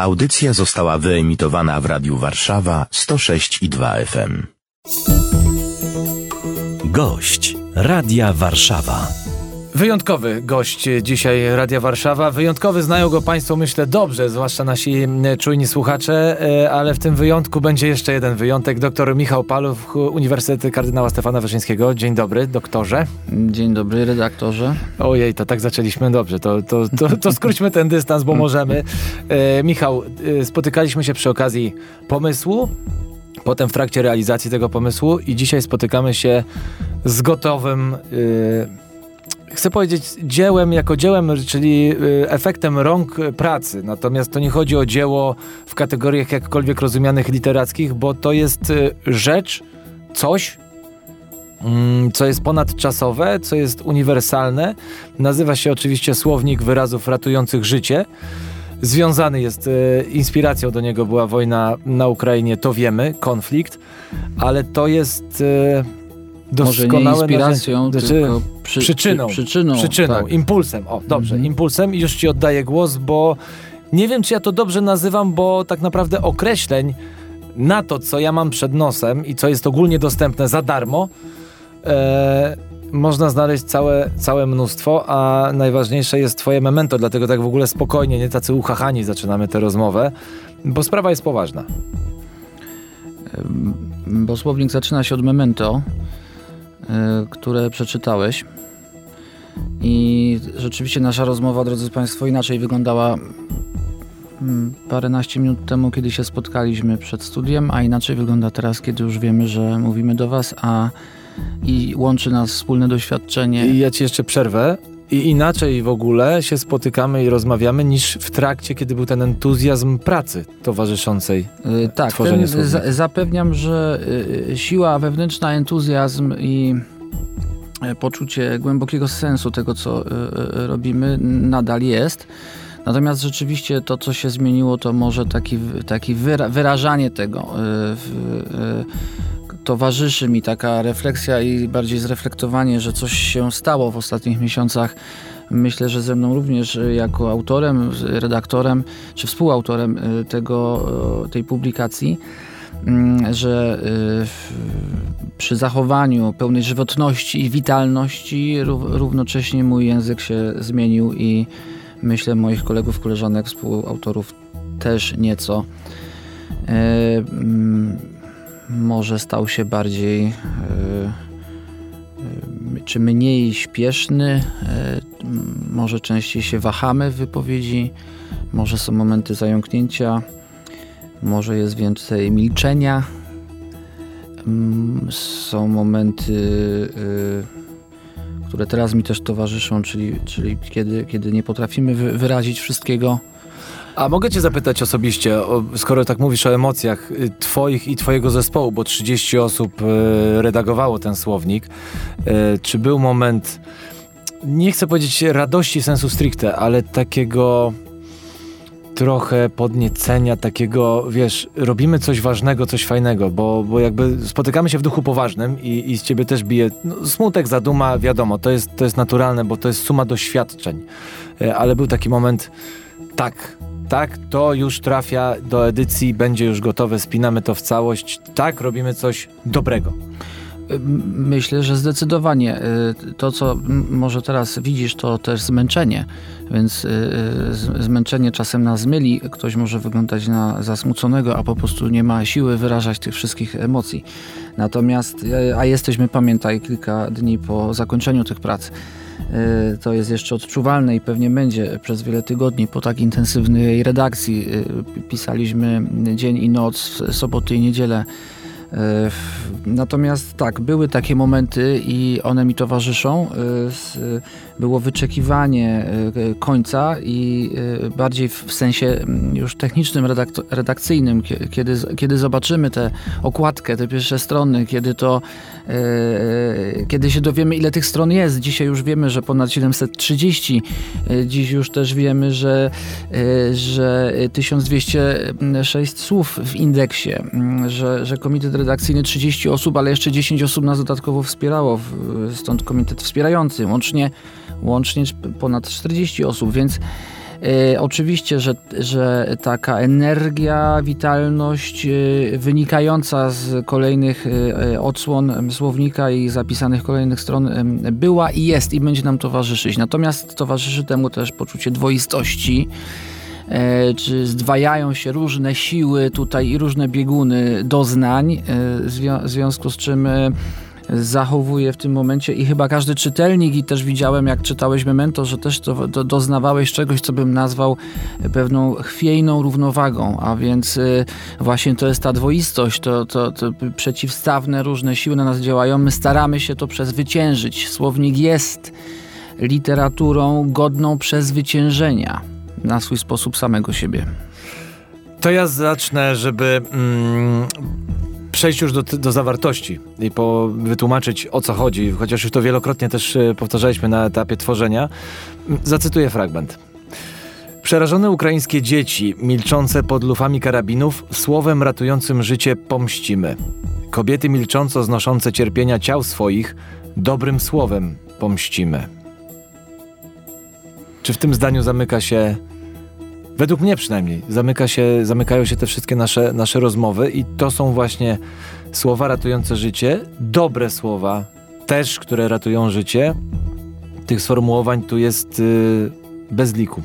Audycja została wyemitowana w Radiu Warszawa 106 i 2 FM. Gość Radia Warszawa. Wyjątkowy gość dzisiaj Radia Warszawa. Wyjątkowy znają go Państwo, myślę, dobrze, zwłaszcza nasi czujni słuchacze, e, ale w tym wyjątku będzie jeszcze jeden wyjątek. Doktor Michał Paluch, Uniwersytet Kardynała Stefana Wyszyńskiego. Dzień dobry, doktorze. Dzień dobry, redaktorze. Ojej, to tak zaczęliśmy dobrze, to, to, to, to skróćmy ten dystans, bo możemy. E, Michał, e, spotykaliśmy się przy okazji pomysłu, potem w trakcie realizacji tego pomysłu i dzisiaj spotykamy się z gotowym... chcę powiedzieć dziełem jako dziełem, czyli y, efektem rąk pracy. Natomiast to nie chodzi o dzieło w kategoriach jakkolwiek rozumianych literackich, bo to jest y, rzecz, coś, mm, co jest ponadczasowe, co jest uniwersalne. Nazywa się oczywiście Słownik Wyrazów Ratujących Życie. Związany jest, y, inspiracją do niego była wojna na Ukrainie, to wiemy, konflikt, ale to jest może nie inspiracją, znaczy, tylko przy, przyczyną, przy, przyczyną, przyczyną tak. impulsem. O, dobrze, mhm. impulsem i już ci oddaję głos, bo nie wiem, czy ja to dobrze nazywam, bo tak naprawdę określeń na to, co ja mam przed nosem i co jest ogólnie dostępne za darmo, e, można znaleźć całe, całe mnóstwo, a najważniejsze jest twoje memento, dlatego tak w ogóle spokojnie, nie tacy uchachani zaczynamy tę rozmowę, bo sprawa jest poważna. Bo słownik zaczyna się od memento, które przeczytałeś. I rzeczywiście nasza rozmowa, drodzy Państwo, inaczej wyglądała mm, paręnaście minut temu, kiedy się spotkaliśmy przed studiem, a inaczej wygląda teraz, kiedy już wiemy, że mówimy do Was, a i łączy nas wspólne doświadczenie. I ja Ci jeszcze przerwę. I inaczej w ogóle się spotykamy i rozmawiamy niż w trakcie, kiedy był ten entuzjazm pracy towarzyszącej. Yy, tak, ten, zapewniam, że yy, siła wewnętrzna, entuzjazm i yy, poczucie głębokiego sensu tego, co y, y, robimy, nadal jest. Natomiast rzeczywiście to, co się zmieniło, to może taki, taki wyrażanie tego towarzyszy mi taka refleksja i bardziej zreflektowanie, że coś się stało w ostatnich miesiącach. Myślę, że ze mną również y, jako autorem, redaktorem czy współautorem y, tego, y, tej publikacji mm, że przy zachowaniu pełnej żywotności i witalności równocześnie mój język się zmienił i myślę moich kolegów, koleżanek, współautorów też nieco. Może stał się bardziej e, e, czy mniej śpieszny, e, może częściej się wahamy w wypowiedzi, może są momenty zająknięcia, może jest więcej milczenia, mm, są momenty, które teraz mi też towarzyszą, czyli, czyli kiedy, kiedy nie potrafimy wyrazić wszystkiego a mogę cię zapytać osobiście, skoro tak mówisz o emocjach y, twoich i twojego zespołu, bo 30 osób y, redagowało ten słownik, y, czy był moment, nie chcę powiedzieć radości sensu stricte, ale takiego trochę podniecenia, takiego, wiesz, robimy coś ważnego, coś fajnego, bo, bo jakby spotykamy się w duchu poważnym i, i z ciebie też bije no, smutek, zaduma, wiadomo, to jest, to jest naturalne, bo to jest suma doświadczeń, ale był taki moment, tak, tak, to już trafia do edycji, będzie już gotowe, spinamy to w całość. Tak, robimy coś dobrego. Myślę, że zdecydowanie y, to, co może teraz widzisz, to też zmęczenie, więc y, y, zmęczenie czasem nas myli. Ktoś może wyglądać na zasmuconego, a po prostu nie ma siły wyrażać tych wszystkich emocji. Natomiast, a jesteśmy, pamiętaj, kilka dni po zakończeniu tych prac. E, to jest jeszcze odczuwalne i pewnie będzie przez wiele tygodni po tak intensywnej redakcji. E, pisaliśmy dzień i noc, soboty i niedzielę E, natomiast tak, były takie momenty i one mi towarzyszą. E, było wyczekiwanie e, końca i bardziej w sensie mm, już technicznym, redakcyjnym, kiedy, kiedy zobaczymy tę okładkę, te pierwsze strony, kiedy to, kiedy się dowiemy ile tych stron jest. Dzisiaj już wiemy, że ponad 730. Dziś już też wiemy, że, że 1206 słów w indeksie, mm, że, że komitet redakcyjny 30 osób, ale jeszcze 10 osób nas dodatkowo wspierało, stąd komitet wspierający, łącznie, łącznie ponad 40 osób, więc E, oczywiście, że, że taka energia, witalność e, wynikająca z kolejnych e, odsłon słownika i zapisanych kolejnych stron była i jest i będzie nam towarzyszyć. Natomiast towarzyszy temu też poczucie dwoistości, czy zdwajają się różne siły tutaj i różne bieguny doznań, w związku z czym zachowuje w tym momencie i chyba każdy czytelnik i też widziałem jak czytałeś Memento, że też to, do, doznawałeś czegoś, co bym nazwał pewną chwiejną równowagą, a więc y, właśnie to jest ta dwoistość, to, to, to przeciwstawne różne siły na nas działają, my staramy się to przezwyciężyć. Słownik jest literaturą godną przezwyciężenia na swój sposób samego siebie. To ja zacznę, żeby mm, przejść już do, do zawartości i po, wytłumaczyć o co chodzi, chociaż już to wielokrotnie też e, powtarzaliśmy na etapie tworzenia. Zacytuję fragment. Przerażone ukraińskie dzieci, milczące pod lufami karabinów, słowem ratującym życie pomścimy. Kobiety milcząco znoszące cierpienia ciał swoich, dobrym słowem pomścimy. Czy w tym zdaniu zamyka się Według mnie przynajmniej zamyka się, zamykają się te wszystkie nasze, nasze rozmowy i to są właśnie słowa ratujące życie, dobre słowa też, które ratują życie. Tych sformułowań tu jest yy, bez liku.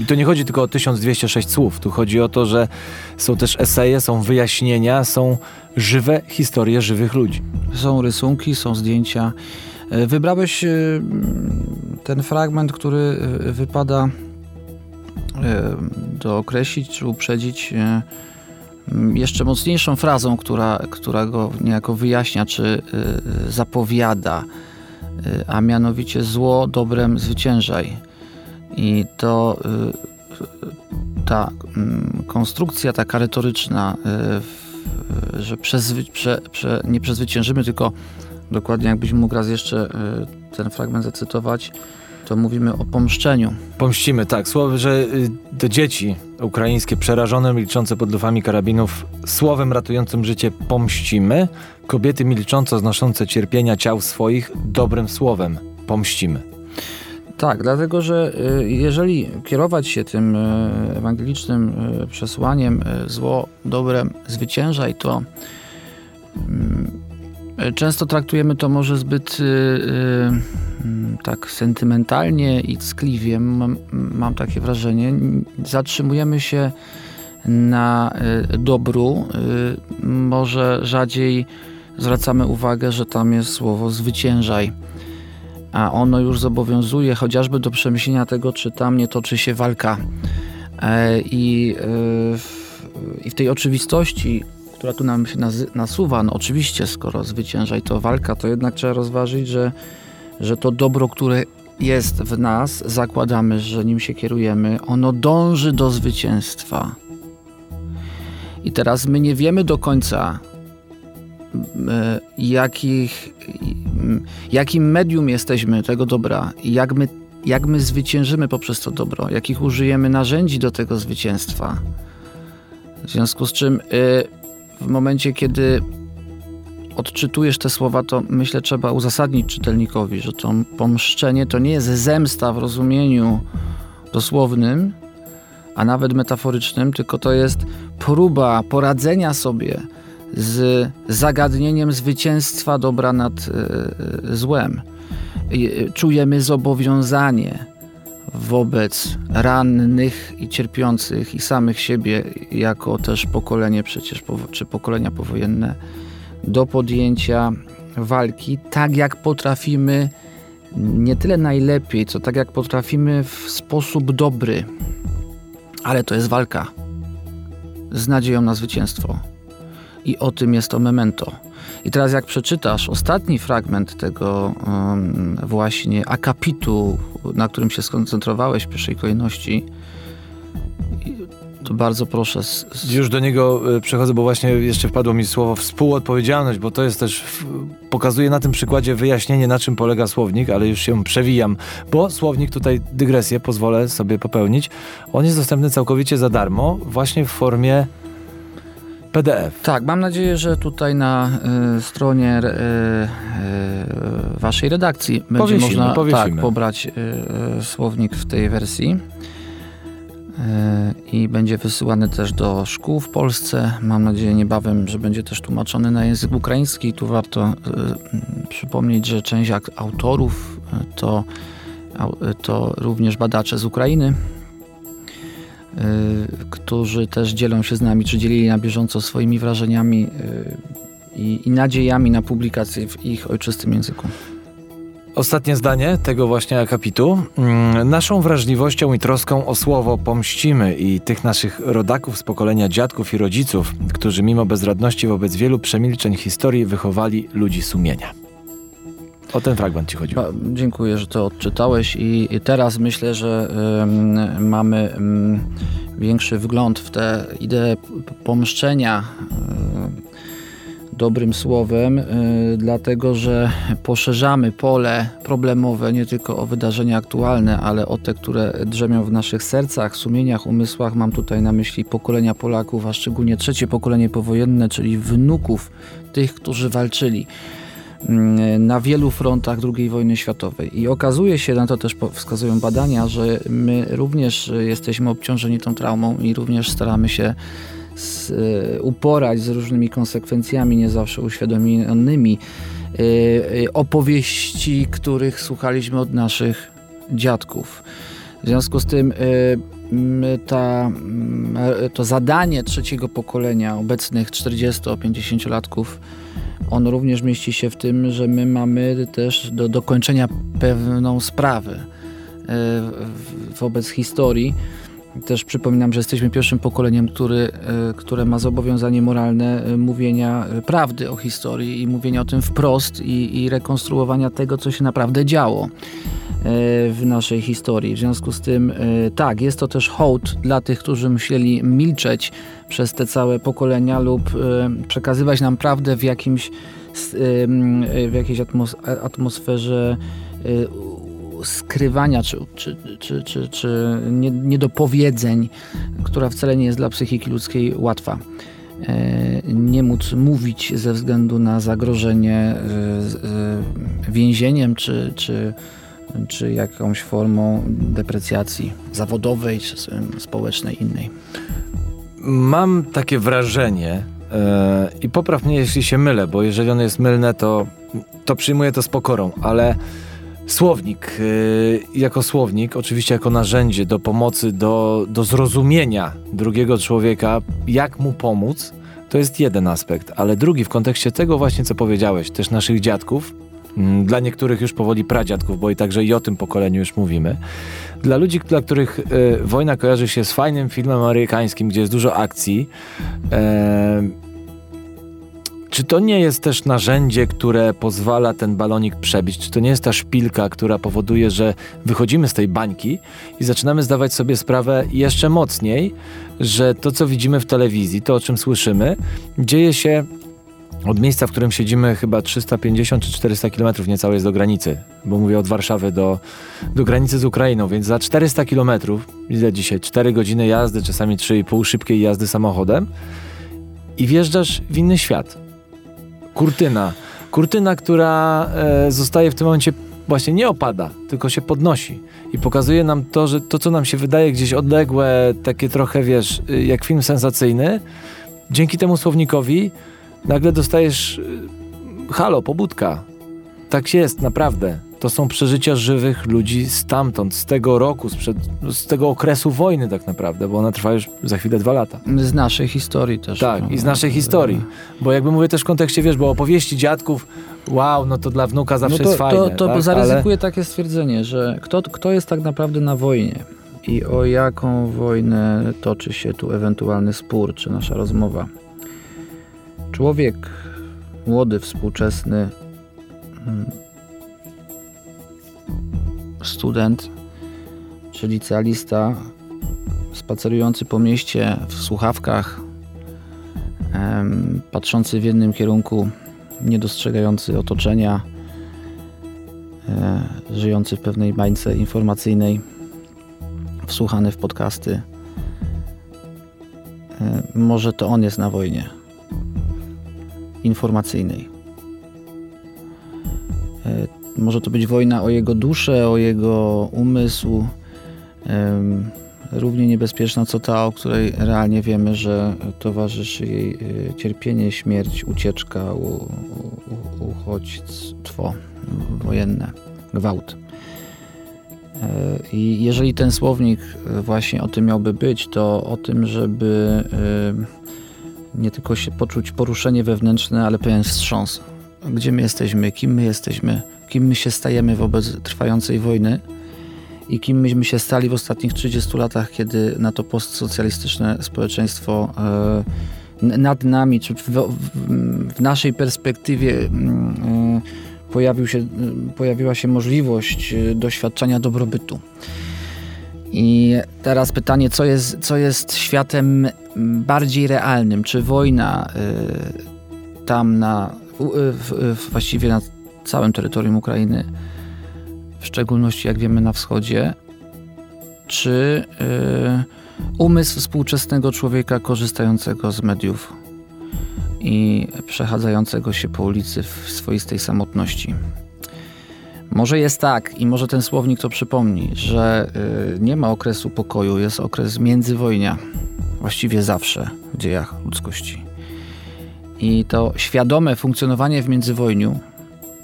I to nie chodzi tylko o 1206 słów, tu chodzi o to, że są też eseje, są wyjaśnienia, są żywe historie żywych ludzi. Są rysunki, są zdjęcia. E, Wybrałeś e, ten fragment, który e, wypada dookreślić czy uprzedzić e, jeszcze mocniejszą frazą, która, która go niejako wyjaśnia czy e, zapowiada, e, a mianowicie zło dobrem zwyciężaj. I to e, ta konstrukcja taka retoryczna, e, że przezwy, prze, prze, nie przezwyciężymy, tylko dokładnie jakbyś mógł raz jeszcze e, ten fragment zacytować, to mówimy o pomszczeniu. Pomścimy, tak. Słowo, że y, te dzieci ukraińskie przerażone, milczące pod lufami karabinów, słowem ratującym życie pomścimy. Kobiety milcząco znoszące cierpienia ciał swoich, dobrym słowem pomścimy. Tak, dlatego że y, jeżeli kierować się tym y, ewangelicznym y, przesłaniem y, zło dobrem zwyciężaj, to mm, y, często traktujemy to może zbyt y, y, mm, tak sentymentalnie i ckliwie, mam, mam takie wrażenie. Zatrzymujemy się na y, dobru, y, może rzadziej zwracamy uwagę, że tam jest słowo zwyciężaj a ono już zobowiązuje chociażby do przemyślenia tego, czy tam nie toczy się walka. E, I, e, w, w tej oczywistości, która tu nam się nasuwa, no oczywiście, skoro zwyciężaj to walka, to jednak trzeba rozważyć, że, że to dobro, które jest w nas, zakładamy, że nim się kierujemy, ono dąży do zwycięstwa. I teraz my nie wiemy do końca, e, jakich, jakim medium jesteśmy tego dobra i jak my, jak my zwyciężymy poprzez to dobro, jakich użyjemy narzędzi do tego zwycięstwa. W związku z czym y, w momencie, kiedy odczytujesz te słowa, to myślę trzeba uzasadnić czytelnikowi, że to pomszczenie to nie jest zemsta w rozumieniu dosłownym, a nawet metaforycznym, tylko to jest próba poradzenia sobie z zagadnieniem zwycięstwa dobra nad e, złem. I, e, Czujemy zobowiązanie wobec rannych i cierpiących i samych siebie, jako też pokolenie przecież, czy pokolenia powojenne, do podjęcia walki tak jak potrafimy, nie tyle najlepiej, co tak jak potrafimy w sposób dobry. Ale to jest walka z nadzieją na zwycięstwo. I o tym jest to memento. I teraz jak przeczytasz ostatni fragment tego właśnie akapitu, na którym się skoncentrowałeś w pierwszej kolejności, to bardzo proszę. s- s- Już do niego y, przechodzę, bo właśnie jeszcze wpadło mi słowo współodpowiedzialność, bo to jest też, pokazuje na tym przykładzie wyjaśnienie, na czym polega słownik, ale już się przewijam, bo słownik, tutaj dygresję pozwolę sobie popełnić, on jest dostępny całkowicie za darmo, właśnie w formie PDF. Tak, mam nadzieję, że tutaj na y, stronie y, y, waszej redakcji będzie Powiesimy, można powiesimy. tak, pobrać y, y, słownik w tej wersji. e, i będzie wysyłany też do szkół w Polsce. Mam nadzieję niebawem, że będzie też tłumaczony na język ukraiński. Tu warto przypomnieć, że część autorów to, to również badacze z Ukrainy, którzy też dzielą się z nami, czy dzielili na bieżąco swoimi wrażeniami i, i nadziejami na publikację w ich ojczystym języku. Ostatnie zdanie tego właśnie akapitu. Mm, naszą wrażliwością i troską o słowo pomścimy i tych naszych rodaków z pokolenia dziadków i rodziców, którzy mimo bezradności wobec wielu przemilczeń historii wychowali ludzi sumienia. O ten fragment ci chodziło. Dziękuję, że to odczytałeś i, teraz myślę, że mamy większy wgląd w tę ideę pomszczenia y, dobrym słowem, y, dlatego że poszerzamy pole problemowe nie tylko o wydarzenia aktualne, ale o te, które drzemią w naszych sercach, sumieniach, umysłach. Mam tutaj na myśli pokolenia Polaków, a szczególnie trzecie pokolenie powojenne, czyli wnuków tych, którzy walczyli na wielu frontach II wojny światowej. I okazuje się, na to też wskazują badania, że my również jesteśmy obciążeni tą traumą i również staramy się z, e, uporać z różnymi konsekwencjami, nie zawsze uświadomionymi, e, e, opowieści, których słuchaliśmy od naszych dziadków. W związku z tym ta, to zadanie trzeciego pokolenia, obecnych 40-50-latków, on również mieści się w tym, że my mamy też do dokończenia pewną sprawę wobec historii też przypominam, że jesteśmy pierwszym pokoleniem, który, e, które ma zobowiązanie moralne e, mówienia e, prawdy o historii i mówienia o tym wprost i, i rekonstruowania tego, co się naprawdę działo w naszej historii. W związku z tym, tak, jest to też hołd dla tych, którzy musieli milczeć przez te całe pokolenia lub przekazywać nam prawdę w jakimś w jakiejś atmosferze skrywania czy, czy, czy, czy, czy niedopowiedzeń, która wcale nie jest dla psychiki ludzkiej łatwa. E, nie móc mówić ze względu na zagrożenie e, e, więzieniem czy, czy, czy jakąś formą deprecjacji zawodowej czy społecznej innej. Mam takie wrażenie, i popraw mnie, jeśli się mylę, bo jeżeli ono jest mylne, to, to przyjmuję to z pokorą, ale Słownik, y, jako słownik, oczywiście jako narzędzie do pomocy, do, do zrozumienia drugiego człowieka, jak mu pomóc, to jest jeden aspekt, ale drugi w kontekście tego właśnie, co powiedziałeś, też naszych dziadków, mm, dla niektórych już powoli pradziadków, bo i także i o tym pokoleniu już mówimy. Dla ludzi, dla których y, wojna kojarzy się z fajnym filmem amerykańskim, gdzie jest dużo akcji, y, czy to nie jest też narzędzie, które pozwala ten balonik przebić? Czy to nie jest ta szpilka, która powoduje, że wychodzimy z tej bańki i zaczynamy zdawać sobie sprawę jeszcze mocniej, że to, co widzimy w telewizji, to, o czym słyszymy, dzieje się od miejsca, w którym siedzimy, chyba 350 czy 400 kilometrów niecałe jest do granicy, bo mówię od Warszawy do, do granicy z Ukrainą, więc za 400 kilometrów, ile dzisiaj, 4 godziny jazdy, czasami 3,5 szybkiej jazdy samochodem i wjeżdżasz w inny świat kurtyna. Kurtyna, która e, zostaje w tym momencie właśnie nie opada, tylko się podnosi. I pokazuje nam to, że to, co nam się wydaje gdzieś odległe, takie trochę, wiesz, y, jak film sensacyjny, dzięki temu słownikowi nagle dostajesz y, halo, pobudka. Tak jest, naprawdę to są przeżycia żywych ludzi stamtąd, z tego roku, sprzed, z tego okresu wojny tak naprawdę, bo ona trwa już za chwilę dwa lata. Z naszej historii też. Tak, no, i z naszej historii. Bo jakby mówię też w kontekście, wiesz, bo opowieści dziadków, wow, no to dla wnuka zawsze no to, jest fajne. To, to tak? zaryzykuję Ale... takie stwierdzenie, że kto, kto jest tak naprawdę na wojnie i o jaką wojnę toczy się tu ewentualny spór, czy nasza rozmowa. Człowiek młody, współczesny, hmm, student czy licealista spacerujący po mieście w słuchawkach, patrzący w jednym kierunku, niedostrzegający otoczenia, e, żyjący w pewnej bańce informacyjnej, wsłuchany w podcasty. E, może to on jest na wojnie informacyjnej. E, może to być wojna o jego duszę, o jego umysł, równie niebezpieczna co ta, o której realnie wiemy, że towarzyszy jej y, cierpienie, śmierć, ucieczka, uchodźstwo wojenne, gwałt. E, I jeżeli ten słownik właśnie o tym miałby być, to o tym, żeby nie tylko się poczuć poruszenie wewnętrzne, ale pewien wstrząs. Gdzie my jesteśmy, kim my jesteśmy, kim my się stajemy wobec trwającej wojny i kim myśmy się stali w ostatnich 30 latach, kiedy na to postsocjalistyczne społeczeństwo e, nad nami, czy w, naszej perspektywie mm, e, pojawił się, pojawiła się możliwość e, doświadczania dobrobytu. I teraz pytanie, co jest, co jest światem bardziej realnym? Czy wojna tam na, właściwie na całym terytorium Ukrainy w szczególności jak wiemy na wschodzie, czy y, umysł współczesnego człowieka korzystającego z mediów i przechadzającego się po ulicy w swoistej samotności. Może jest tak, i może ten słownik to przypomni, że y, nie ma okresu pokoju, jest okres międzywojnia. Właściwie zawsze w dziejach ludzkości. I to świadome funkcjonowanie w międzywojniu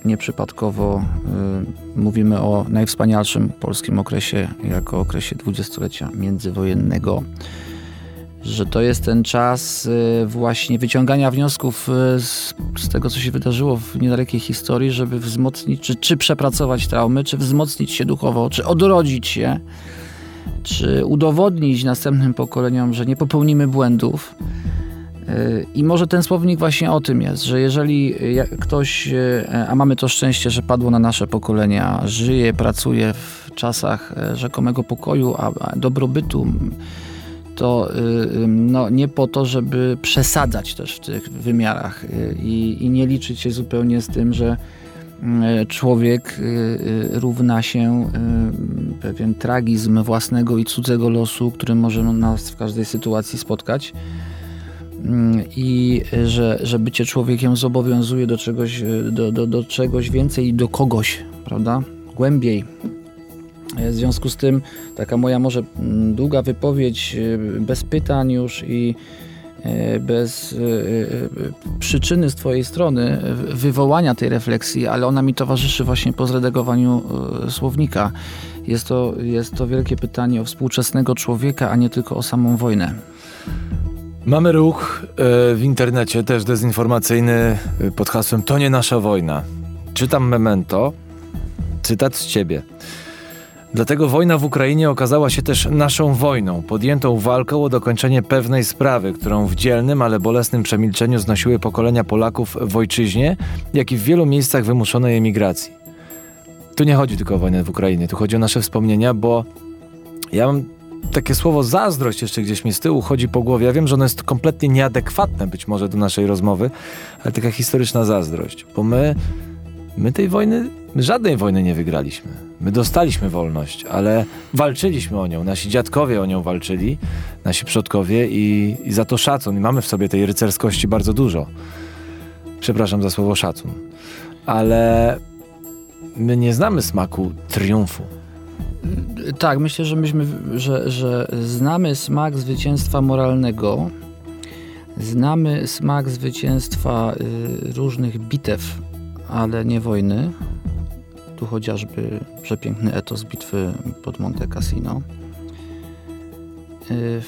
Nieprzypadkowo y, mówimy o najwspanialszym polskim okresie jako okresie dwudziestolecia międzywojennego. Że to jest ten czas y, właśnie wyciągania wniosków y, z, z, tego, co się wydarzyło w niedalekiej historii, żeby wzmocnić, czy, czy przepracować traumy, czy wzmocnić się duchowo, czy odrodzić się, czy udowodnić następnym pokoleniom, że nie popełnimy błędów. I może ten słownik właśnie o tym jest, że jeżeli ktoś, e, a mamy to szczęście, że padło na nasze pokolenia, żyje, pracuje w czasach e, rzekomego pokoju, a dobrobytu, to no, nie po to, żeby przesadzać też w tych wymiarach e, i, i nie liczyć się zupełnie z tym, że człowiek równa się pewien tragizm własnego i cudzego losu, który może nas w każdej sytuacji spotkać. I że, że bycie człowiekiem zobowiązuje do czegoś, do, do, do czegoś więcej i do kogoś, prawda? Głębiej. W związku z tym taka moja może mm, długa wypowiedź, e, bez pytań już i e, bez e, przyczyny z Twojej strony wywołania tej refleksji, ale ona mi towarzyszy właśnie po zredagowaniu słownika. Jest to, jest to wielkie pytanie o współczesnego człowieka, a nie tylko o samą wojnę. Mamy ruch e, w internecie też dezinformacyjny e, pod hasłem To nie nasza wojna. Czytam memento, cytat z ciebie. Dlatego wojna w Ukrainie okazała się też naszą wojną, podjętą walką o dokończenie pewnej sprawy, którą w dzielnym, ale bolesnym przemilczeniu znosiły pokolenia Polaków w ojczyźnie, jak i w wielu miejscach wymuszonej emigracji. Tu nie chodzi tylko o wojnę w Ukrainie, tu chodzi o nasze wspomnienia, bo ja mam takie słowo zazdrość jeszcze gdzieś mi z tyłu chodzi po głowie. Ja wiem, że ono jest kompletnie nieadekwatne być może do naszej rozmowy, ale taka historyczna zazdrość, bo my, my tej wojny, my żadnej wojny nie wygraliśmy. My dostaliśmy wolność, ale walczyliśmy o nią. Nasi dziadkowie o nią walczyli, nasi przodkowie i, i za to szacun. I mamy w sobie tej rycerskości bardzo dużo. Przepraszam za słowo szacun. Ale my nie znamy smaku triumfu. Tak, myślę, że myśmy, że, że znamy smak zwycięstwa moralnego, znamy smak zwycięstwa y, różnych bitew, ale nie wojny. Tu chociażby przepiękny etos bitwy pod Monte Cassino. Y,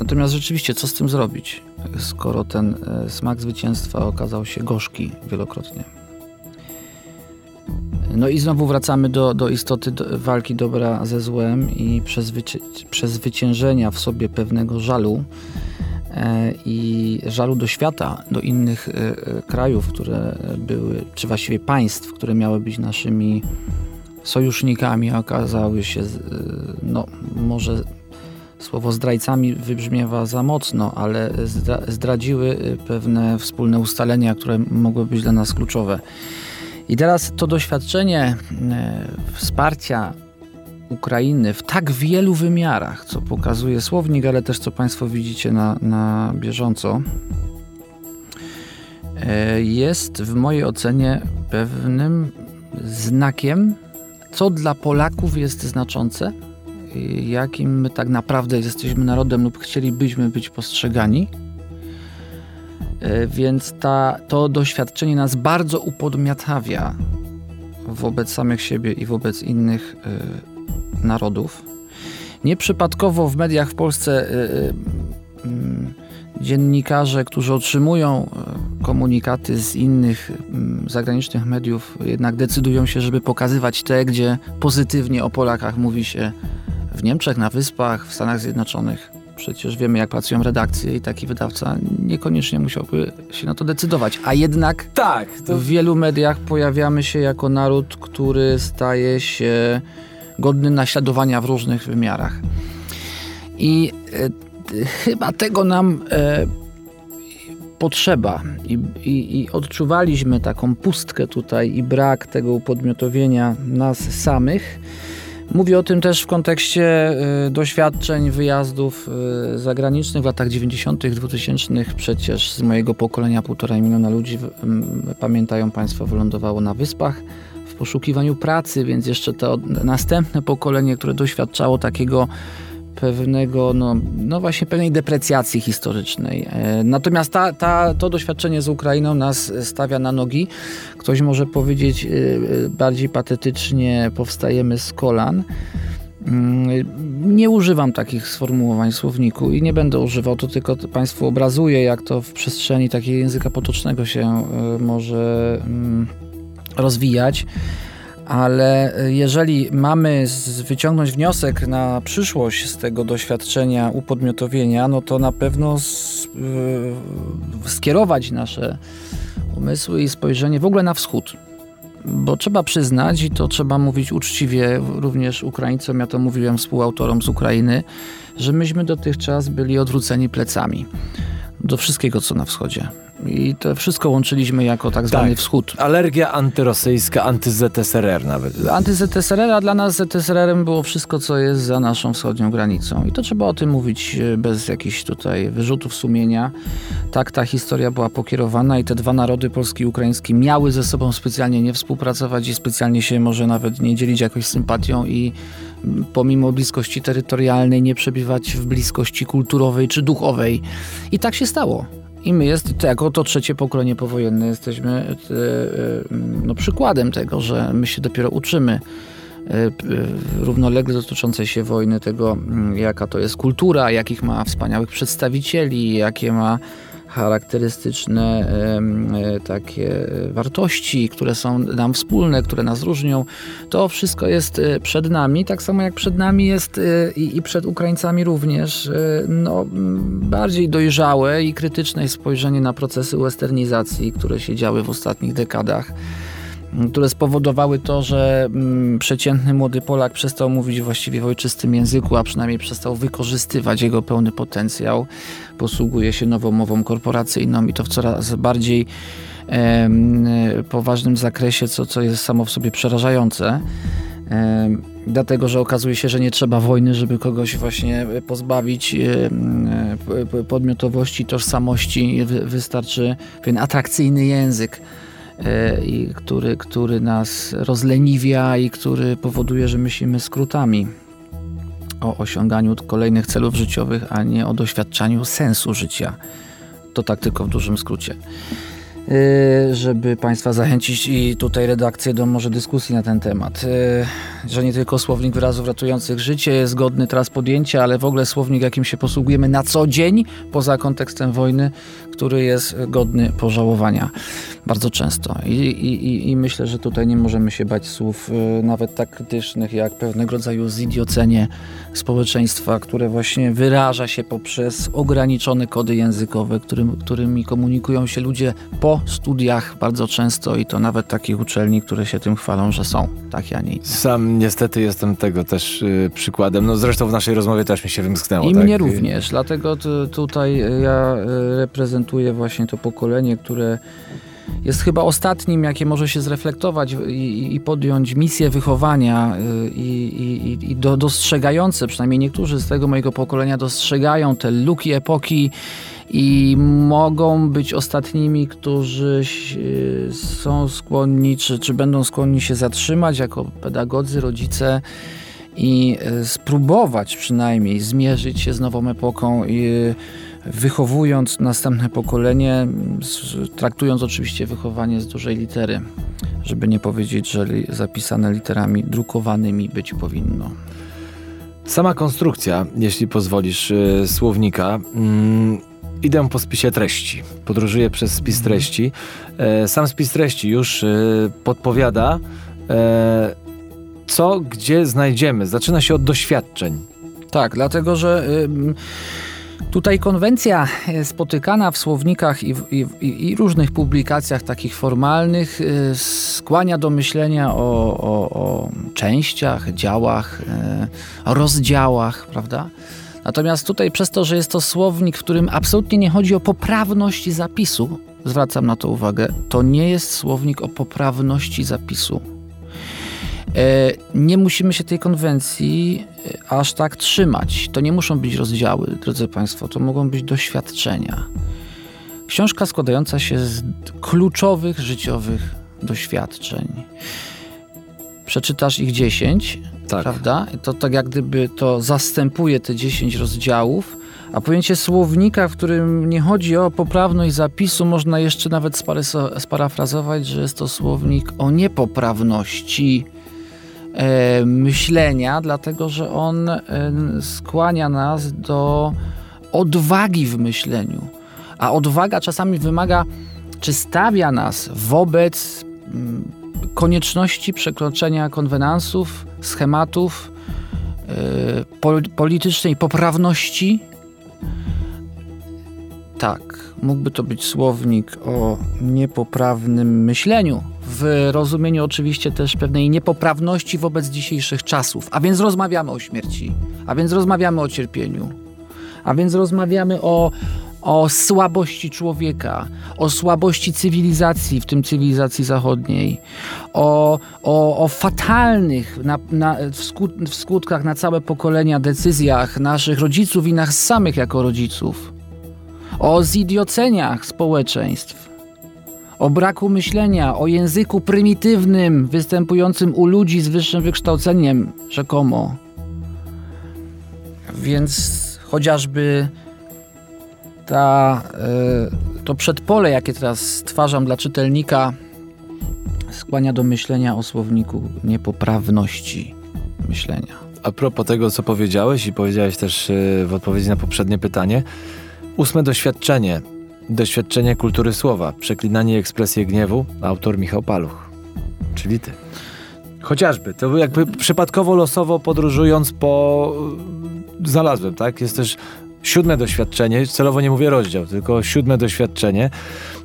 natomiast rzeczywiście, co z tym zrobić, skoro ten y, smak zwycięstwa okazał się gorzki wielokrotnie? No i znowu wracamy do, do istoty do walki dobra ze złem i przezwyciężenia w sobie pewnego żalu e, i żalu do świata, do innych e, e, krajów, które były, czy właściwie państw, które miały być naszymi sojusznikami, okazały się, no może słowo zdrajcami wybrzmiewa za mocno, ale zdradziły pewne wspólne ustalenia, które mogły być dla nas kluczowe. I teraz to doświadczenie e, wsparcia Ukrainy w tak wielu wymiarach, co pokazuje słownik, ale też co Państwo widzicie na, na bieżąco, e, jest w mojej ocenie pewnym znakiem, co dla Polaków jest znaczące, jakim my tak naprawdę jesteśmy narodem lub chcielibyśmy być postrzegani. E, więc ta, to doświadczenie nas bardzo upodmiatawia wobec samych siebie i wobec innych y, narodów. Nieprzypadkowo w mediach w Polsce y, y, dziennikarze, którzy otrzymują komunikaty z innych zagranicznych mediów, jednak decydują się, żeby pokazywać te, gdzie pozytywnie o Polakach mówi się w Niemczech, na Wyspach, w Stanach Zjednoczonych. Przecież wiemy, jak pracują redakcje i taki wydawca niekoniecznie musiałby się na to decydować. A jednak tak, to... w wielu mediach pojawiamy się jako naród, który staje się godny naśladowania w różnych wymiarach. I e, chyba tego nam e, potrzeba. I, i, I, odczuwaliśmy taką pustkę tutaj i brak tego upodmiotowienia nas samych. Mówię o tym też w kontekście y, doświadczeń wyjazdów y, zagranicznych w latach 90., 2000. Przecież z mojego pokolenia półtora miliona ludzi, pamiętają Państwo, wylądowało na wyspach w poszukiwaniu pracy, więc jeszcze to następne pokolenie, które doświadczało takiego pewnego, no, no właśnie pewnej deprecjacji historycznej. E, natomiast ta, ta, to doświadczenie z Ukrainą nas stawia na nogi. Ktoś może powiedzieć e, bardziej patetycznie, powstajemy z kolan. Mm, nie używam takich sformułowań w słowniku i nie będę używał, to tylko Państwu obrazuję, jak to w przestrzeni takiego języka potocznego się e, może mm, rozwijać ale jeżeli mamy wyciągnąć wniosek na przyszłość z tego doświadczenia upodmiotowienia, no to na pewno skierować nasze umysły i spojrzenie w ogóle na wschód. Bo trzeba przyznać, i to trzeba mówić uczciwie również Ukraińcom, ja to mówiłem współautorom z Ukrainy, że myśmy dotychczas byli odwróceni plecami do wszystkiego, co na wschodzie. I to wszystko łączyliśmy jako tak zwany tak. wschód. Alergia antyrosyjska, anty-ZSRR nawet. Anty-ZSRR, a dla nas ZSRR-em było wszystko, co jest za naszą wschodnią granicą. I to trzeba o tym mówić e, bez jakichś tutaj wyrzutów sumienia. Tak ta historia była pokierowana i te dwa narody, polski i ukraiński, miały ze sobą specjalnie nie współpracować i specjalnie się może nawet nie dzielić jakąś sympatią i pomimo bliskości terytorialnej nie przebywać w bliskości kulturowej czy duchowej. I tak się stało. I my jest, jako to trzecie pokolenie powojenne jesteśmy e, e, no, przykładem tego, że my się dopiero uczymy e, równolegle dotyczącej się wojny, tego jaka to jest kultura, jakich ma wspaniałych przedstawicieli, jakie ma charakterystyczne e, takie wartości, które są nam wspólne, które nas różnią. To wszystko jest e, przed nami, tak samo jak przed nami jest e, i, przed Ukraińcami również no, bardziej dojrzałe i krytyczne spojrzenie na procesy westernizacji, które się działy w ostatnich dekadach które spowodowały to, że mm, przeciętny młody Polak przestał mówić właściwie w ojczystym języku, a przynajmniej przestał wykorzystywać jego pełny potencjał. Posługuje się nową mową korporacyjną i to w coraz bardziej e, poważnym zakresie, co, co jest samo w sobie przerażające. E, dlatego, że okazuje się, że nie trzeba wojny, żeby kogoś właśnie pozbawić e, podmiotowości, tożsamości. Wystarczy pewien atrakcyjny język i który, który nas rozleniwia i który powoduje, że myślimy skrótami o osiąganiu kolejnych celów życiowych, a nie o doświadczaniu sensu życia. To tak tylko w dużym skrócie. E, żeby Państwa zachęcić i tutaj redakcję do może dyskusji na ten temat. Że nie tylko słownik wyrazów ratujących życie jest godny teraz podjęcia, ale w ogóle słownik, jakim się posługujemy na co dzień, poza kontekstem wojny, który jest godny pożałowania bardzo często. I, i, i myślę, że tutaj nie możemy się bać słów y, nawet tak krytycznych, jak pewnego rodzaju zidiocenie społeczeństwa, które właśnie wyraża się poprzez ograniczone kody językowe, którym, którymi komunikują się ludzie po studiach bardzo często i to nawet takich uczelni, które się tym chwalą, że są tak, ja nie. Sam niestety jestem tego też y, przykładem. No zresztą w naszej rozmowie też mi się wymsknęło. I tak? mnie również, dlatego tutaj ja y, reprezentuję właśnie to pokolenie, które jest chyba ostatnim, jakie może się zreflektować i, i podjąć misję wychowania y, i, i, i do, dostrzegające, przynajmniej niektórzy z tego mojego pokolenia dostrzegają te luki epoki i mogą być ostatnimi, którzy y, są skłonni, czy, czy będą skłonni się zatrzymać jako pedagodzy, rodzice i e, spróbować przynajmniej zmierzyć się z nową epoką i e, wychowując następne pokolenie, traktując oczywiście wychowanie z dużej litery, żeby nie powiedzieć, że zapisane literami drukowanymi być powinno. Sama konstrukcja, jeśli pozwolisz, słownika. Idę po spisie treści. Podróżuję przez spis mhm. treści. Yy, sam spis treści już podpowiada, co, gdzie znajdziemy. Zaczyna się od doświadczeń. Tak, dlatego że. Tutaj konwencja spotykana w słownikach i, i, i, różnych publikacjach takich formalnych y, skłania do myślenia o, o, o częściach, działach, y, rozdziałach, prawda? Natomiast tutaj przez to, że jest to słownik, w którym absolutnie nie chodzi o poprawność zapisu, zwracam na to uwagę, to nie jest słownik o poprawności zapisu. E, nie musimy się tej konwencji e, aż tak trzymać. To nie muszą być rozdziały, drodzy Państwo, to mogą być doświadczenia. Książka składająca się z kluczowych życiowych doświadczeń. Przeczytasz ich 10, tak. prawda? To tak jak gdyby to zastępuje te 10 rozdziałów, a pojęcie słownika, w którym nie chodzi o poprawność zapisu, można jeszcze nawet sparafrazować, że jest to słownik o niepoprawności E, myślenia, dlatego że on e, skłania nas do odwagi w myśleniu. A odwaga czasami wymaga, czy stawia nas wobec mm, konieczności przekroczenia konwenansów, schematów, e, politycznej poprawności. Tak, mógłby to być słownik o niepoprawnym myśleniu, w rozumieniu oczywiście też pewnej niepoprawności wobec dzisiejszych czasów. A więc rozmawiamy o śmierci, a więc rozmawiamy o cierpieniu, a więc rozmawiamy o, o słabości człowieka, o słabości cywilizacji, w tym cywilizacji zachodniej, o, o, o fatalnych na, na, w, skut, w skutkach na całe pokolenia decyzjach naszych rodziców i nas samych jako rodziców, o zidioceniach społeczeństw o braku myślenia, o języku prymitywnym występującym u ludzi z wyższym wykształceniem, rzekomo. Więc chociażby ta, y, to przedpole, jakie teraz stwarzam dla czytelnika, skłania do myślenia o słowniku niepoprawności myślenia. A propos tego, co powiedziałeś i powiedziałeś też y, w odpowiedzi na poprzednie pytanie, ósme doświadczenie Doświadczenie kultury słowa, przeklinanie i ekspresję gniewu, autor Michał Paluch, czyli ty. Chociażby, to jakby przypadkowo, losowo podróżując po... znalazłem, tak? Jest też siódme doświadczenie, celowo nie mówię rozdział, tylko siódme doświadczenie,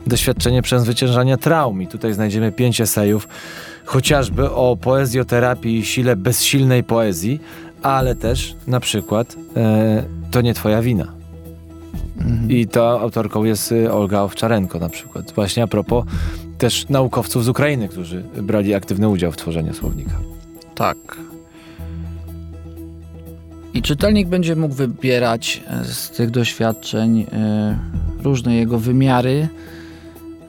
doświadczenie przezwyciężania traum i tutaj znajdziemy pięć esejów, chociażby o poezjoterapii i sile bezsilnej poezji, ale też na przykład e, to nie twoja wina. Mhm. I to autorką jest y, Olga Owczarenko na przykład. Właśnie a propos też naukowców z Ukrainy, którzy brali aktywny udział w tworzeniu słownika. Tak. I czytelnik będzie mógł wybierać e, z tych doświadczeń e, różne jego wymiary.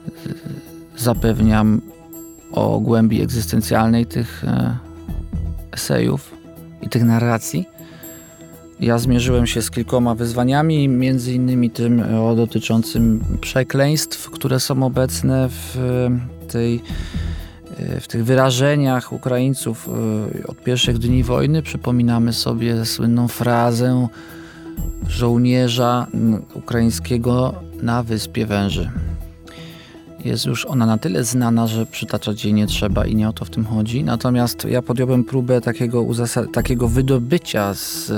E, zapewniam o głębi egzystencjalnej tych esejów i tych narracji. Ja zmierzyłem się z kilkoma wyzwaniami, między innymi tym o dotyczącym przekleństw, które są obecne w tej w tych wyrażeniach Ukraińców e, od pierwszych dni wojny przypominamy sobie słynną frazę żołnierza ukraińskiego na Wyspie Węży. Jest już ona na tyle znana, że przytaczać jej nie trzeba i nie o to w tym chodzi. Natomiast ja podjąłem próbę takiego, takiego wydobycia z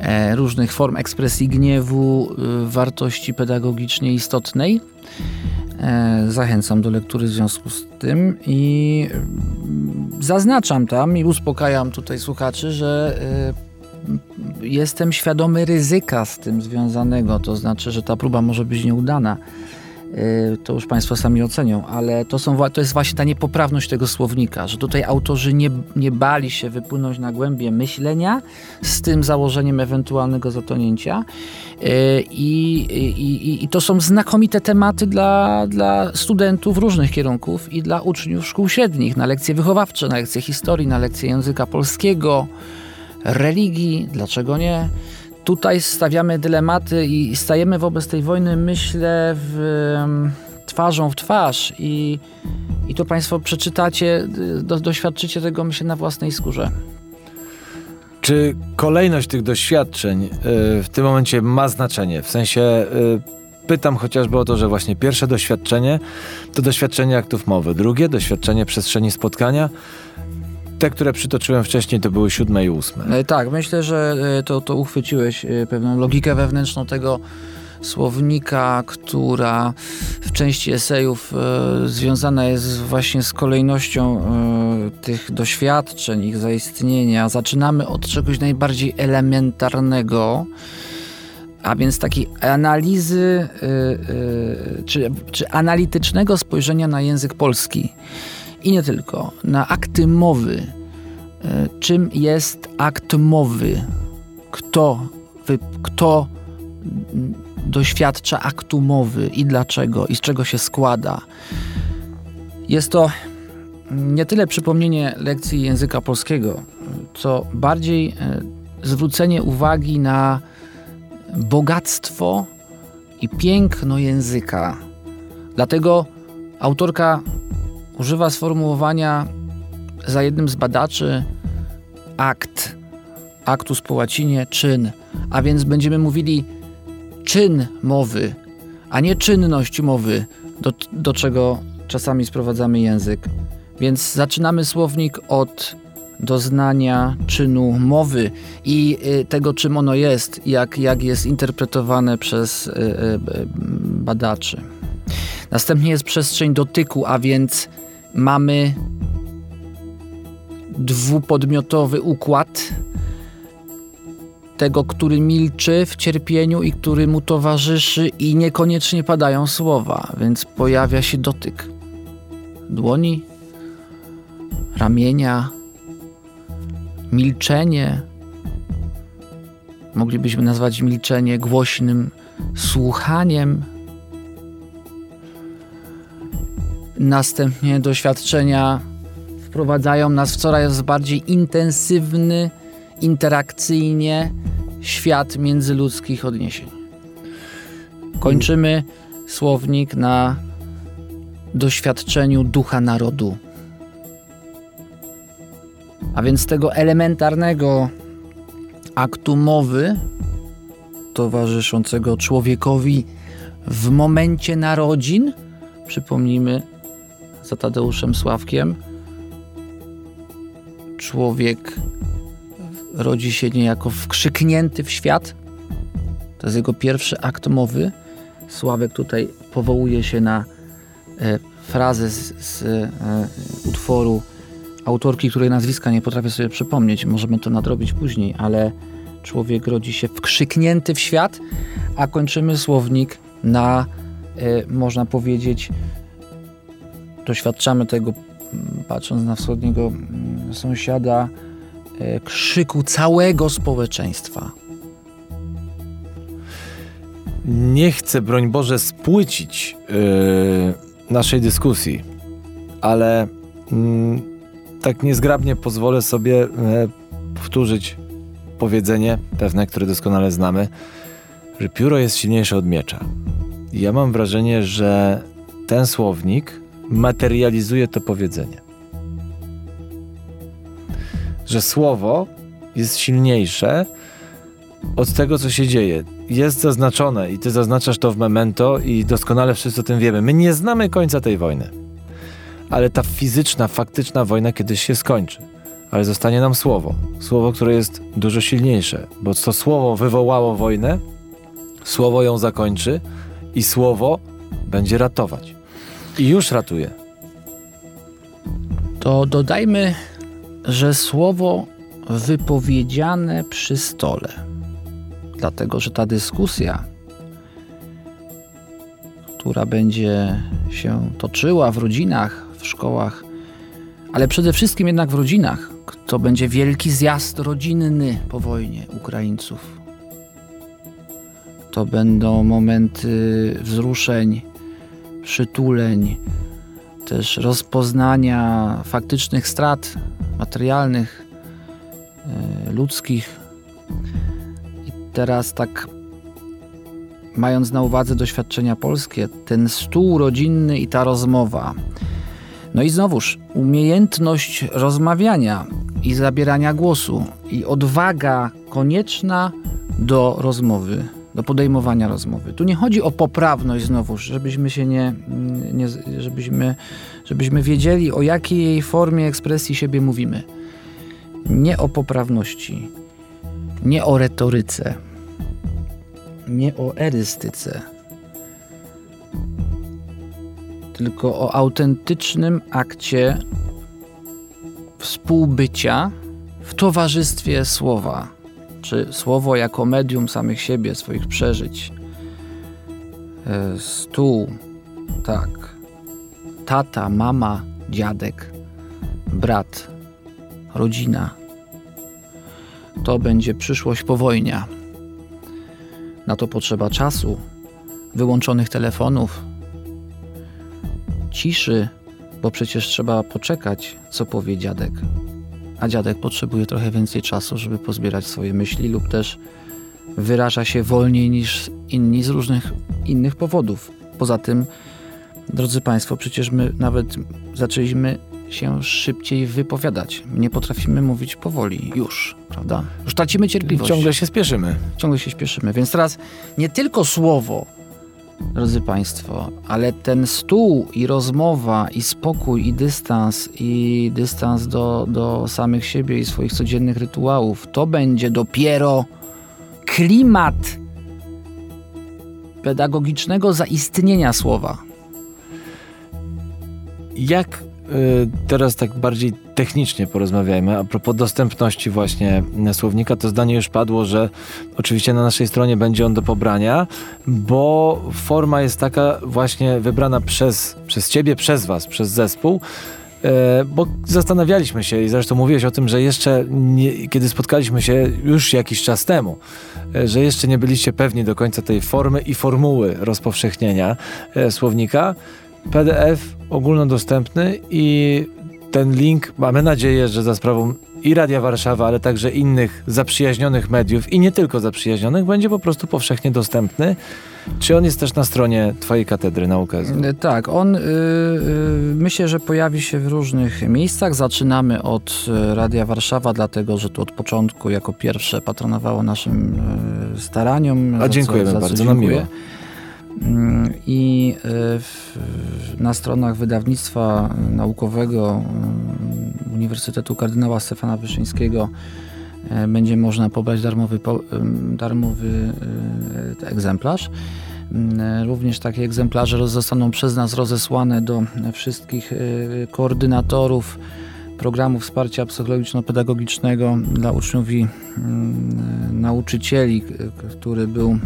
e, różnych form ekspresji gniewu e, wartości pedagogicznie istotnej. E, zachęcam do lektury w związku z tym i mm, zaznaczam tam i uspokajam tutaj słuchaczy, że e, jestem świadomy ryzyka z tym związanego, to znaczy, że ta próba może być nieudana to już Państwo sami ocenią, ale to, są, to jest właśnie ta niepoprawność tego słownika, że tutaj autorzy nie, nie bali się wypłynąć na głębie myślenia z tym założeniem ewentualnego zatonięcia. Y, I, i, i to są znakomite tematy dla, dla studentów różnych kierunków i dla uczniów szkół średnich, na lekcje wychowawcze, na lekcje historii, na lekcje języka polskiego, religii, dlaczego nie? Tutaj stawiamy dylematy i stajemy wobec tej wojny, myślę, w, twarzą w twarz i, i to Państwo przeczytacie, do, doświadczycie tego, myślę, na własnej skórze. Czy kolejność tych doświadczeń y, w tym momencie ma znaczenie? W sensie y, pytam chociażby o to, że właśnie pierwsze doświadczenie to doświadczenie aktów mowy, drugie doświadczenie przestrzeni spotkania. Te, które przytoczyłem wcześniej, to były siódme i ósme. E, tak, myślę, że e, to, to uchwyciłeś e, pewną logikę wewnętrzną tego słownika, która w części esejów związana jest właśnie z kolejnością tych doświadczeń, ich zaistnienia. Zaczynamy od czegoś najbardziej elementarnego, a więc takiej analizy e, czy, czy analitycznego spojrzenia na język polski. I nie tylko, na akty mowy. Czym jest akt mowy? Kto, kto doświadcza aktu mowy i dlaczego i z czego się składa. Jest to nie tyle przypomnienie lekcji języka polskiego, co bardziej e, zwrócenie uwagi na bogactwo i piękno języka. Dlatego autorka używa sformułowania za jednym z badaczy akt, aktus po łacinie czyn, a więc będziemy mówili czyn mowy, a nie czynność mowy, do, do czego czasami sprowadzamy język. Więc zaczynamy słownik od doznania czynu mowy i y, tego, czym ono jest, jak, jak jest interpretowane przez y, y, badaczy. Następnie jest przestrzeń dotyku, a więc mamy dwupodmiotowy układ tego, który milczy w cierpieniu i który mu towarzyszy i niekoniecznie padają słowa, więc pojawia się dotyk dłoni, ramienia, milczenie. Moglibyśmy nazwać milczenie głośnym słuchaniem. Następnie doświadczenia wprowadzają nas w coraz bardziej intensywny, interakcyjnie świat międzyludzkich odniesień. Kończymy słownik na doświadczeniu ducha narodu. A więc tego elementarnego aktu mowy towarzyszącego człowiekowi w momencie narodzin, przypomnijmy za Tadeuszem Sławkiem, człowiek rodzi się niejako wkrzyknięty w świat. To jest jego pierwszy akt mowy. Sławek tutaj powołuje się na e, frazę z, z e, utworu autorki, której nazwiska nie potrafię sobie przypomnieć. Możemy to nadrobić później, ale człowiek rodzi się wkrzyknięty w świat, a kończymy słownik na, e, można powiedzieć, doświadczamy tego patrząc na wschodniego sąsiada, E, krzyku całego społeczeństwa. Nie chcę, broń Boże, spłycić yy, naszej dyskusji, ale yy, tak niezgrabnie pozwolę sobie yy, powtórzyć powiedzenie pewne, które doskonale znamy, że pióro jest silniejsze od miecza. Ja mam wrażenie, że ten słownik materializuje to powiedzenie że słowo jest silniejsze od tego, co się dzieje. Jest zaznaczone i ty zaznaczasz to w memento i doskonale wszyscy o tym wiemy. My nie znamy końca tej wojny. Ale ta fizyczna, faktyczna wojna kiedyś się skończy. Ale zostanie nam słowo. Słowo, które jest dużo silniejsze, bo to słowo wywołało wojnę, słowo ją zakończy i słowo będzie ratować. I już ratuje. To dodajmy że słowo wypowiedziane przy stole, dlatego że ta dyskusja, która będzie się toczyła w rodzinach, w szkołach, ale przede wszystkim jednak w rodzinach. To będzie wielki zjazd rodzinny po wojnie Ukraińców. To będą momenty wzruszeń, przytuleń, też rozpoznania faktycznych strat materialnych, e, ludzkich. I teraz tak mając na uwadze doświadczenia polskie, ten stół rodzinny i ta rozmowa. No i znowuż umiejętność rozmawiania i zabierania głosu i odwaga konieczna do rozmowy, do podejmowania rozmowy. Tu nie chodzi o poprawność znowuż, żebyśmy się nie, nie żebyśmy, żebyśmy wiedzieli o jakiej formie ekspresji siebie mówimy. Nie o poprawności, nie o retoryce, nie o erystyce, tylko o autentycznym akcie współbycia w towarzystwie słowa, czy słowo jako medium samych siebie, swoich przeżyć. E, stół, tak. Tata, mama, dziadek, brat, rodzina. To będzie przyszłość powojnia. Na to potrzeba czasu, wyłączonych telefonów, ciszy, bo przecież trzeba poczekać, co powie dziadek. A dziadek potrzebuje trochę więcej czasu, żeby pozbierać swoje myśli, lub też wyraża się wolniej niż inni z różnych innych powodów. Poza tym, drodzy Państwo, przecież my nawet zaczęliśmy się szybciej wypowiadać. Nie potrafimy mówić powoli już, prawda? Już tracimy cierpliwość. Ciągle się spieszymy. Ciągle się śpieszymy. Więc teraz nie tylko słowo, drodzy Państwo, ale ten stół i rozmowa i spokój i dystans i dystans do, do samych siebie i swoich codziennych rytuałów, to będzie dopiero klimat pedagogicznego zaistnienia słowa. Jak teraz tak bardziej technicznie porozmawiajmy. A propos dostępności właśnie słownika, to zdanie już padło, że oczywiście na naszej stronie będzie on do pobrania, bo forma jest taka właśnie wybrana przez, przez ciebie, przez was, przez zespół, y, bo zastanawialiśmy się i zresztą mówiłeś o tym, że jeszcze nie, kiedy spotkaliśmy się już jakiś czas temu, y, że jeszcze nie byliście pewni do końca tej formy i formuły rozpowszechnienia słownika. PDF ogólnodostępny i ten link mamy nadzieję, że za sprawą i Radia Warszawa, ale także innych zaprzyjaźnionych mediów i nie tylko zaprzyjaźnionych będzie po prostu powszechnie dostępny. Czy on jest też na stronie Twojej katedry nauk e, Tak, on y, y, myślę, że pojawi się w różnych miejscach. Zaczynamy od e, Radia Warszawa, dlatego że to od początku jako pierwsze patronowało naszym y, staraniom. A dziękujemy co, bardzo, nam miło. I e, w, na stronach wydawnictwa naukowego mm, Uniwersytetu Kardynała Stefana Wyszyńskiego e, będzie można pobrać darmowy, darmowy egzemplarz. Również takie egzemplarze zostaną przez nas rozesłane do wszystkich koordynatorów programu wsparcia psychologiczno-pedagogicznego dla uczniów i nauczycieli, który był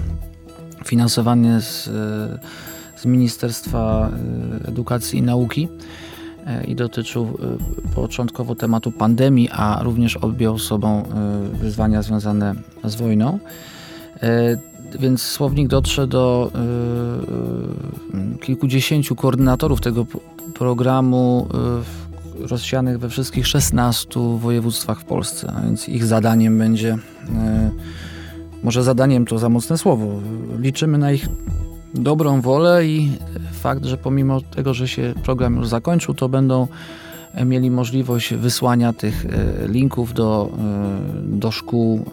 finansowanie z, e, z Ministerstwa e, Edukacji i Nauki e, i dotyczył początkowo tematu pandemii, a również objął sobą wyzwania związane z wojną. Więc słownik dotrze do kilkudziesięciu koordynatorów tego programu rozsianych we wszystkich 16 województwach w Polsce, a więc ich zadaniem będzie może zadaniem to za mocne słowo. Liczymy na ich dobrą wolę i fakt, że pomimo tego, że się program już zakończył, to będą mieli możliwość wysłania tych e, linków do, e, do szkół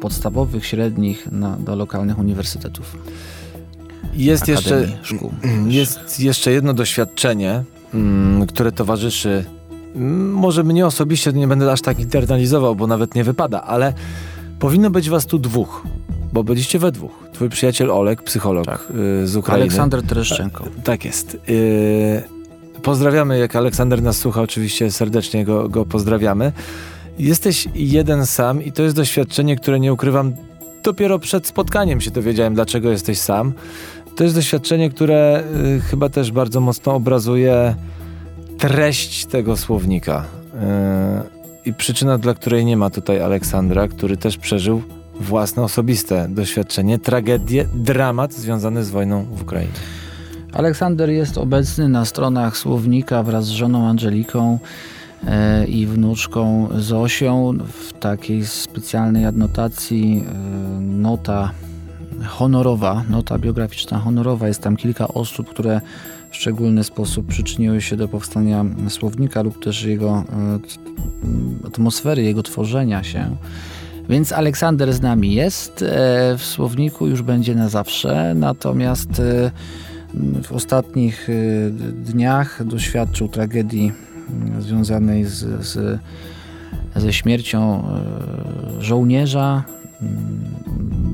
podstawowych, średnich, na, do lokalnych uniwersytetów. Jest jeszcze, szkół. jest jeszcze jedno doświadczenie, mm, które towarzyszy. Może mnie osobiście nie będę aż tak internalizował, bo nawet nie wypada, ale Powinno być was tu dwóch, bo byliście we dwóch. Twój przyjaciel Olek, psycholog tak. Y, z Ukrainy. Aleksander Tereszczenko. E, tak jest. Y, pozdrawiamy, jak Aleksander nas słucha, oczywiście serdecznie go, go pozdrawiamy. Jesteś jeden sam i to jest doświadczenie, które nie ukrywam, dopiero przed spotkaniem się dowiedziałem, dlaczego jesteś sam To jest doświadczenie, które y, chyba też bardzo mocno obrazuje treść tego słownika. Y, I przyczyna, dla której nie ma tutaj Aleksandra, który też przeżył własne osobiste doświadczenie, tragedię, dramat związany z wojną w Ukrainie. Aleksander jest obecny na stronach słownika wraz z żoną Angeliką e, i wnuczką Zosią w takiej specjalnej adnotacji e, nota honorowa, nota biograficzna honorowa. Jest tam kilka osób, które w szczególny sposób przyczyniły się do powstania słownika lub też jego e, atmosfery, jego tworzenia się. Więc Aleksander z nami jest, e, w słowniku już będzie na zawsze, natomiast e, w ostatnich y, dniach doświadczył tragedii y, związanej z, z, ze śmiercią żołnierza,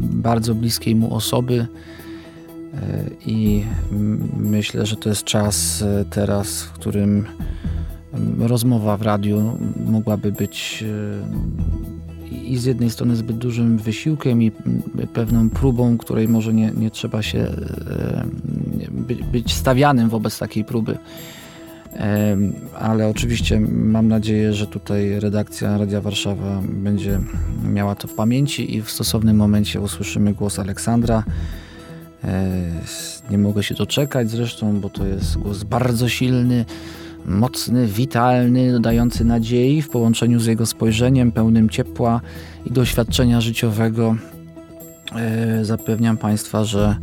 bardzo bliskiej mu osoby. I myślę, że to jest czas teraz, w którym rozmowa w radiu mogłaby być i z jednej strony zbyt dużym wysiłkiem i pewną próbą, której może nie, nie trzeba się e, być stawianym wobec takiej próby. E, ale oczywiście mam nadzieję, że tutaj redakcja Radia Warszawa będzie miała to w pamięci i w stosownym momencie usłyszymy głos Aleksandra. E, nie mogę się doczekać zresztą, bo to jest głos bardzo silny mocny, witalny, dodający nadziei w połączeniu z jego spojrzeniem pełnym ciepła i doświadczenia życiowego. E, zapewniam Państwa, że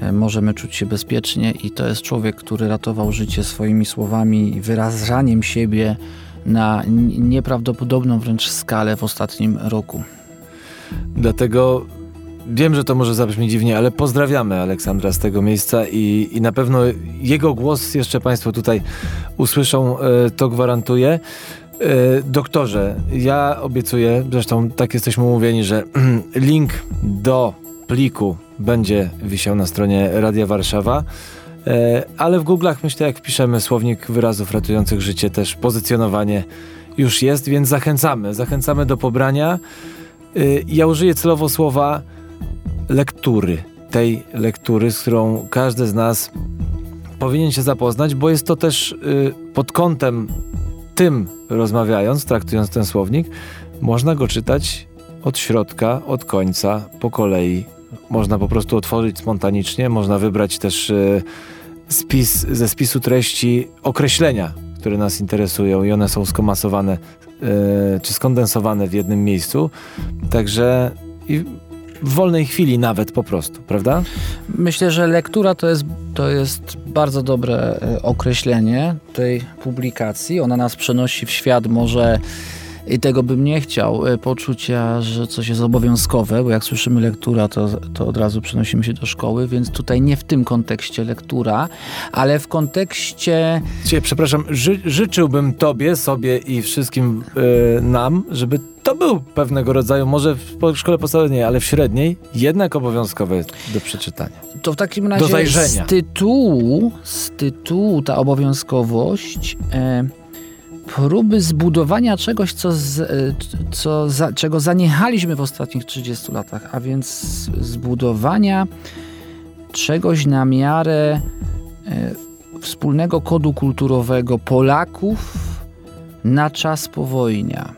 e, możemy czuć się bezpiecznie i to jest człowiek, który ratował życie swoimi słowami i wyrażaniem siebie na nieprawdopodobną wręcz skalę w ostatnim roku. Dlatego Wiem, że to może zabrzmi dziwnie, ale pozdrawiamy Aleksandra z tego miejsca i, i na pewno jego głos jeszcze Państwo tutaj usłyszą, e, to gwarantuję. E, doktorze, ja obiecuję, zresztą tak jesteśmy umówieni, że link do pliku będzie wisiał na stronie Radia Warszawa. E, ale w Google'ach myślę, jak wpiszemy słownik wyrazów ratujących życie, też pozycjonowanie już jest, więc zachęcamy. Zachęcamy do pobrania. Ja użyję celowo słowa lektury. Tej lektury, z którą każdy z nas powinien się zapoznać, bo jest to też y, pod kątem tym rozmawiając, traktując ten słownik, można go czytać od środka, od końca, po kolei. Można po prostu otworzyć spontanicznie, można wybrać też y, spis, ze spisu treści określenia, które nas interesują i one są skomasowane y, czy skondensowane w jednym miejscu. Także i w wolnej chwili nawet po prostu, prawda? Myślę, że lektura to jest, to jest bardzo dobre e, określenie tej publikacji. Ona nas przenosi w świat może i tego bym nie chciał, e, poczucia, że coś jest obowiązkowe, bo jak słyszymy lektura, to, to od razu przenosimy się do szkoły, więc tutaj nie w tym kontekście lektura, ale w kontekście... Cie, przepraszam, ży życzyłbym tobie, sobie i wszystkim yy, nam, żeby to był pewnego rodzaju, może w szkole podstawowej ale w średniej, jednak obowiązkowe do przeczytania. To w takim razie do zajrzenia. z tytułu, z tytułu ta obowiązkowość... Yy, próby zbudowania czegoś, co, z, e, co za, czego zaniechaliśmy w ostatnich 30 latach, a więc zbudowania czegoś na miarę e, wspólnego kodu kulturowego Polaków na czas powojnia.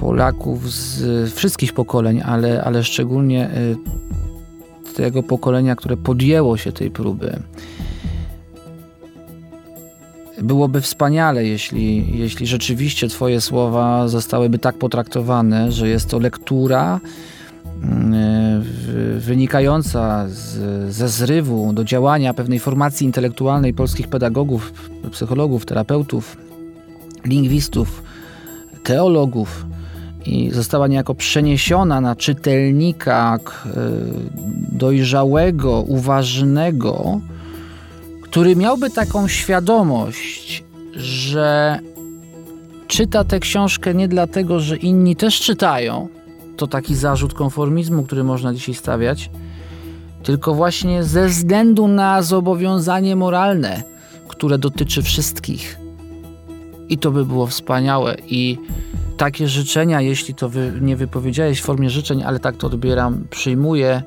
Polaków z wszystkich pokoleń, ale, ale szczególnie e, tego pokolenia, które podjęło się tej próby. Byłoby wspaniale, jeśli, jeśli rzeczywiście Twoje słowa zostałyby tak potraktowane, że jest to lektura mm, wynikająca z, ze zrywu do działania pewnej formacji intelektualnej polskich pedagogów, psychologów, terapeutów, lingwistów, teologów i została niejako przeniesiona na czytelnika e, dojrzałego, uważnego, który miałby taką świadomość, że czyta tę książkę nie dlatego, że inni też czytają, to taki zarzut konformizmu, który można dzisiaj stawiać, tylko właśnie ze względu na zobowiązanie moralne, które dotyczy wszystkich. I to by było wspaniałe. I takie życzenia, jeśli to wy nie wypowiedziałeś w formie życzeń, ale tak to odbieram, przyjmuję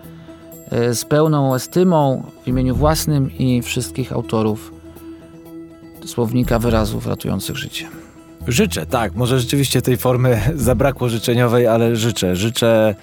z pełną estymą w imieniu własnym i wszystkich autorów słownika wyrazów ratujących życie. Życzę, tak. Może rzeczywiście tej formy zabrakło życzeniowej, ale życzę. Życzę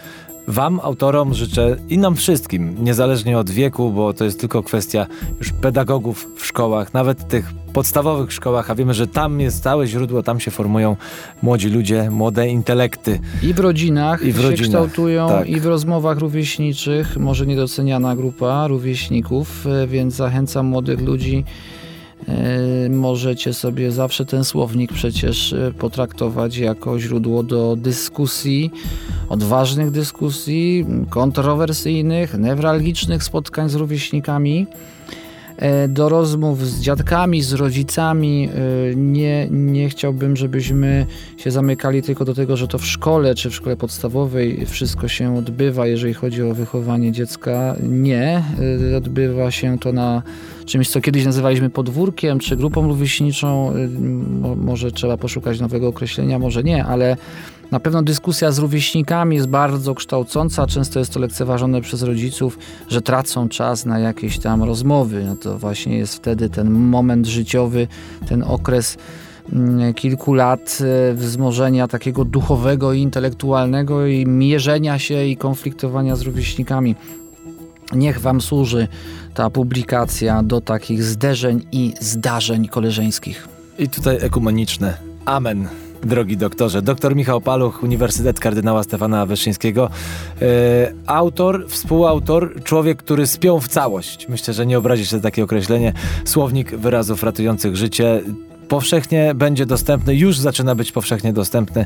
Wam, autorom, życzę i nam wszystkim, niezależnie od wieku, bo to jest tylko kwestia już pedagogów w szkołach, nawet tych podstawowych szkołach, a wiemy, że tam jest całe źródło, tam się formują młodzi ludzie, młode intelekty. I w rodzinach I w się rodzinach, kształtują, tak. i w rozmowach rówieśniczych, może niedoceniana grupa rówieśników, e, więc zachęcam młodych ludzi. E, Możecie sobie zawsze ten słownik przecież e, potraktować jako źródło do dyskusji, odważnych dyskusji, kontrowersyjnych, newralgicznych spotkań z rówieśnikami e, do rozmów z dziadkami, z rodzicami. Nie, nie chciałbym, żebyśmy się zamykali tylko do tego, że to w szkole czy w szkole podstawowej wszystko się odbywa, jeżeli chodzi o wychowanie dziecka. Nie. Odbywa się to na czymś, co kiedyś nazywaliśmy podwórkiem czy grupą rówieśniczą. Mo- Może trzeba poszukać nowego określenia, może nie, ale na pewno dyskusja z rówieśnikami jest bardzo kształcąca. Często jest to lekceważone przez rodziców, że tracą czas na jakieś tam rozmowy. No to właśnie jest wtedy ten moment życiowy, ten okres mm, kilku lat e, wzmożenia takiego duchowego i intelektualnego i mierzenia się i konfliktowania z rówieśnikami. Niech Wam służy ta publikacja do takich zderzeń i zdarzeń koleżeńskich. I tutaj ekumeniczne. Amen. Drogi doktorze. Doktor Michał Paluch, Uniwersytet Kardynała Stefana Wyszyńskiego. E, autor, współautor, człowiek, który spiął w całość. Myślę, że nie obrazi się takie określenie. Słownik wyrazów ratujących życie. Powszechnie będzie dostępny, już zaczyna być powszechnie dostępny.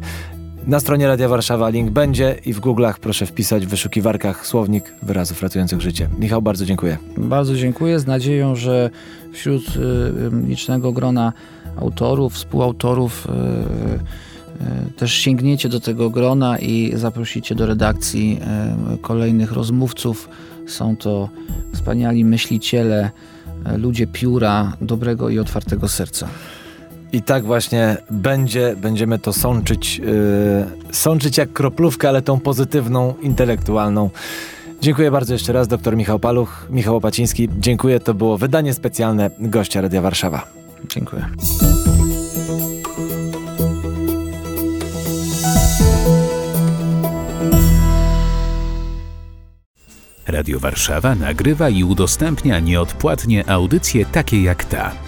Na stronie Radia Warszawa link będzie i w Google'ach proszę wpisać w wyszukiwarkach słownik wyrazów ratujących życie. Michał, bardzo dziękuję. Bardzo dziękuję, z nadzieją, że wśród y, y, licznego grona autorów, współautorów y, y, też sięgniecie do tego grona i zaprosicie do redakcji y, kolejnych rozmówców. Są to wspaniali myśliciele, y, ludzie pióra, dobrego i otwartego serca. I tak właśnie będzie, będziemy to sączyć, yy, sączyć jak kroplówkę, ale tą pozytywną, intelektualną. Dziękuję bardzo jeszcze raz, dr Michał Paluch, Michał Opaciński. Dziękuję, to było wydanie specjalne gościa Radia Warszawa. Dziękuję. Radio Warszawa nagrywa i udostępnia nieodpłatnie audycje takie jak ta.